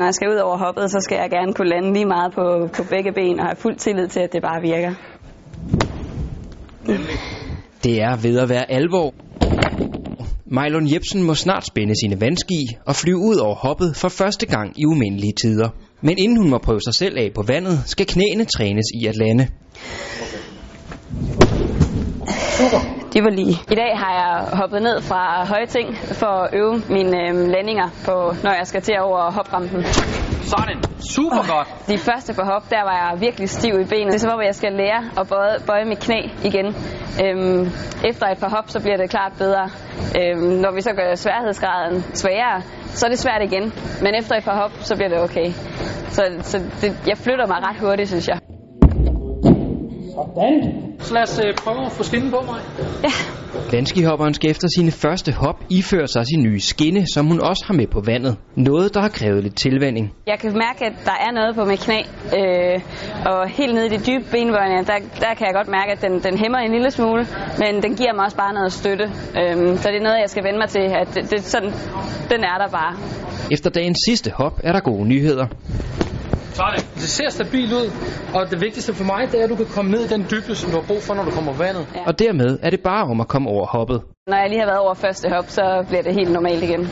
Når jeg skal ud over hoppet, så skal jeg gerne kunne lande lige meget på, på begge ben og have fuld tillid til, at det bare virker. Det er ved at være alvor. Mejlon Jebsen må snart spænde sine vandski og flyve ud over hoppet for første gang i umindelige tider. Men inden hun må prøve sig selv af på vandet, skal knæene trænes i at lande. De var lige. I dag har jeg hoppet ned fra høje ting for at øve mine øh, landinger, på, når jeg skal til over hoprampen. Sådan. Super godt. De første på hop, der var jeg virkelig stiv i benet. Det er som om, jeg skal lære at bøje, bøje mit knæ igen. Øhm, efter et par hop, så bliver det klart bedre. Øhm, når vi så gør sværhedsgraden sværere, så er det svært igen. Men efter et par hop, så bliver det okay. Så, så det, jeg flytter mig ret hurtigt, synes jeg. Sådan. Så lad os øh, prøve at få skinnen på mig. Ja. Landskihopperen skal efter sine første hop iføre sig sin nye skinne, som hun også har med på vandet. Noget, der har krævet lidt tilvænding. Jeg kan mærke, at der er noget på mit knæ, øh, og helt nede i de dybe benbøjninger, der, der kan jeg godt mærke, at den, den hæmmer en lille smule, men den giver mig også bare noget støtte. Øh, så det er noget, jeg skal vende mig til, at det, det, sådan, den er der bare. Efter dagens sidste hop er der gode nyheder. Sådan. Det ser stabilt ud, og det vigtigste for mig, det er, at du kan komme ned i den dybde, som du har brug for, når du kommer på vandet. Og dermed er det bare om at komme over hoppet. Når jeg lige har været over første hop, så bliver det helt normalt igen.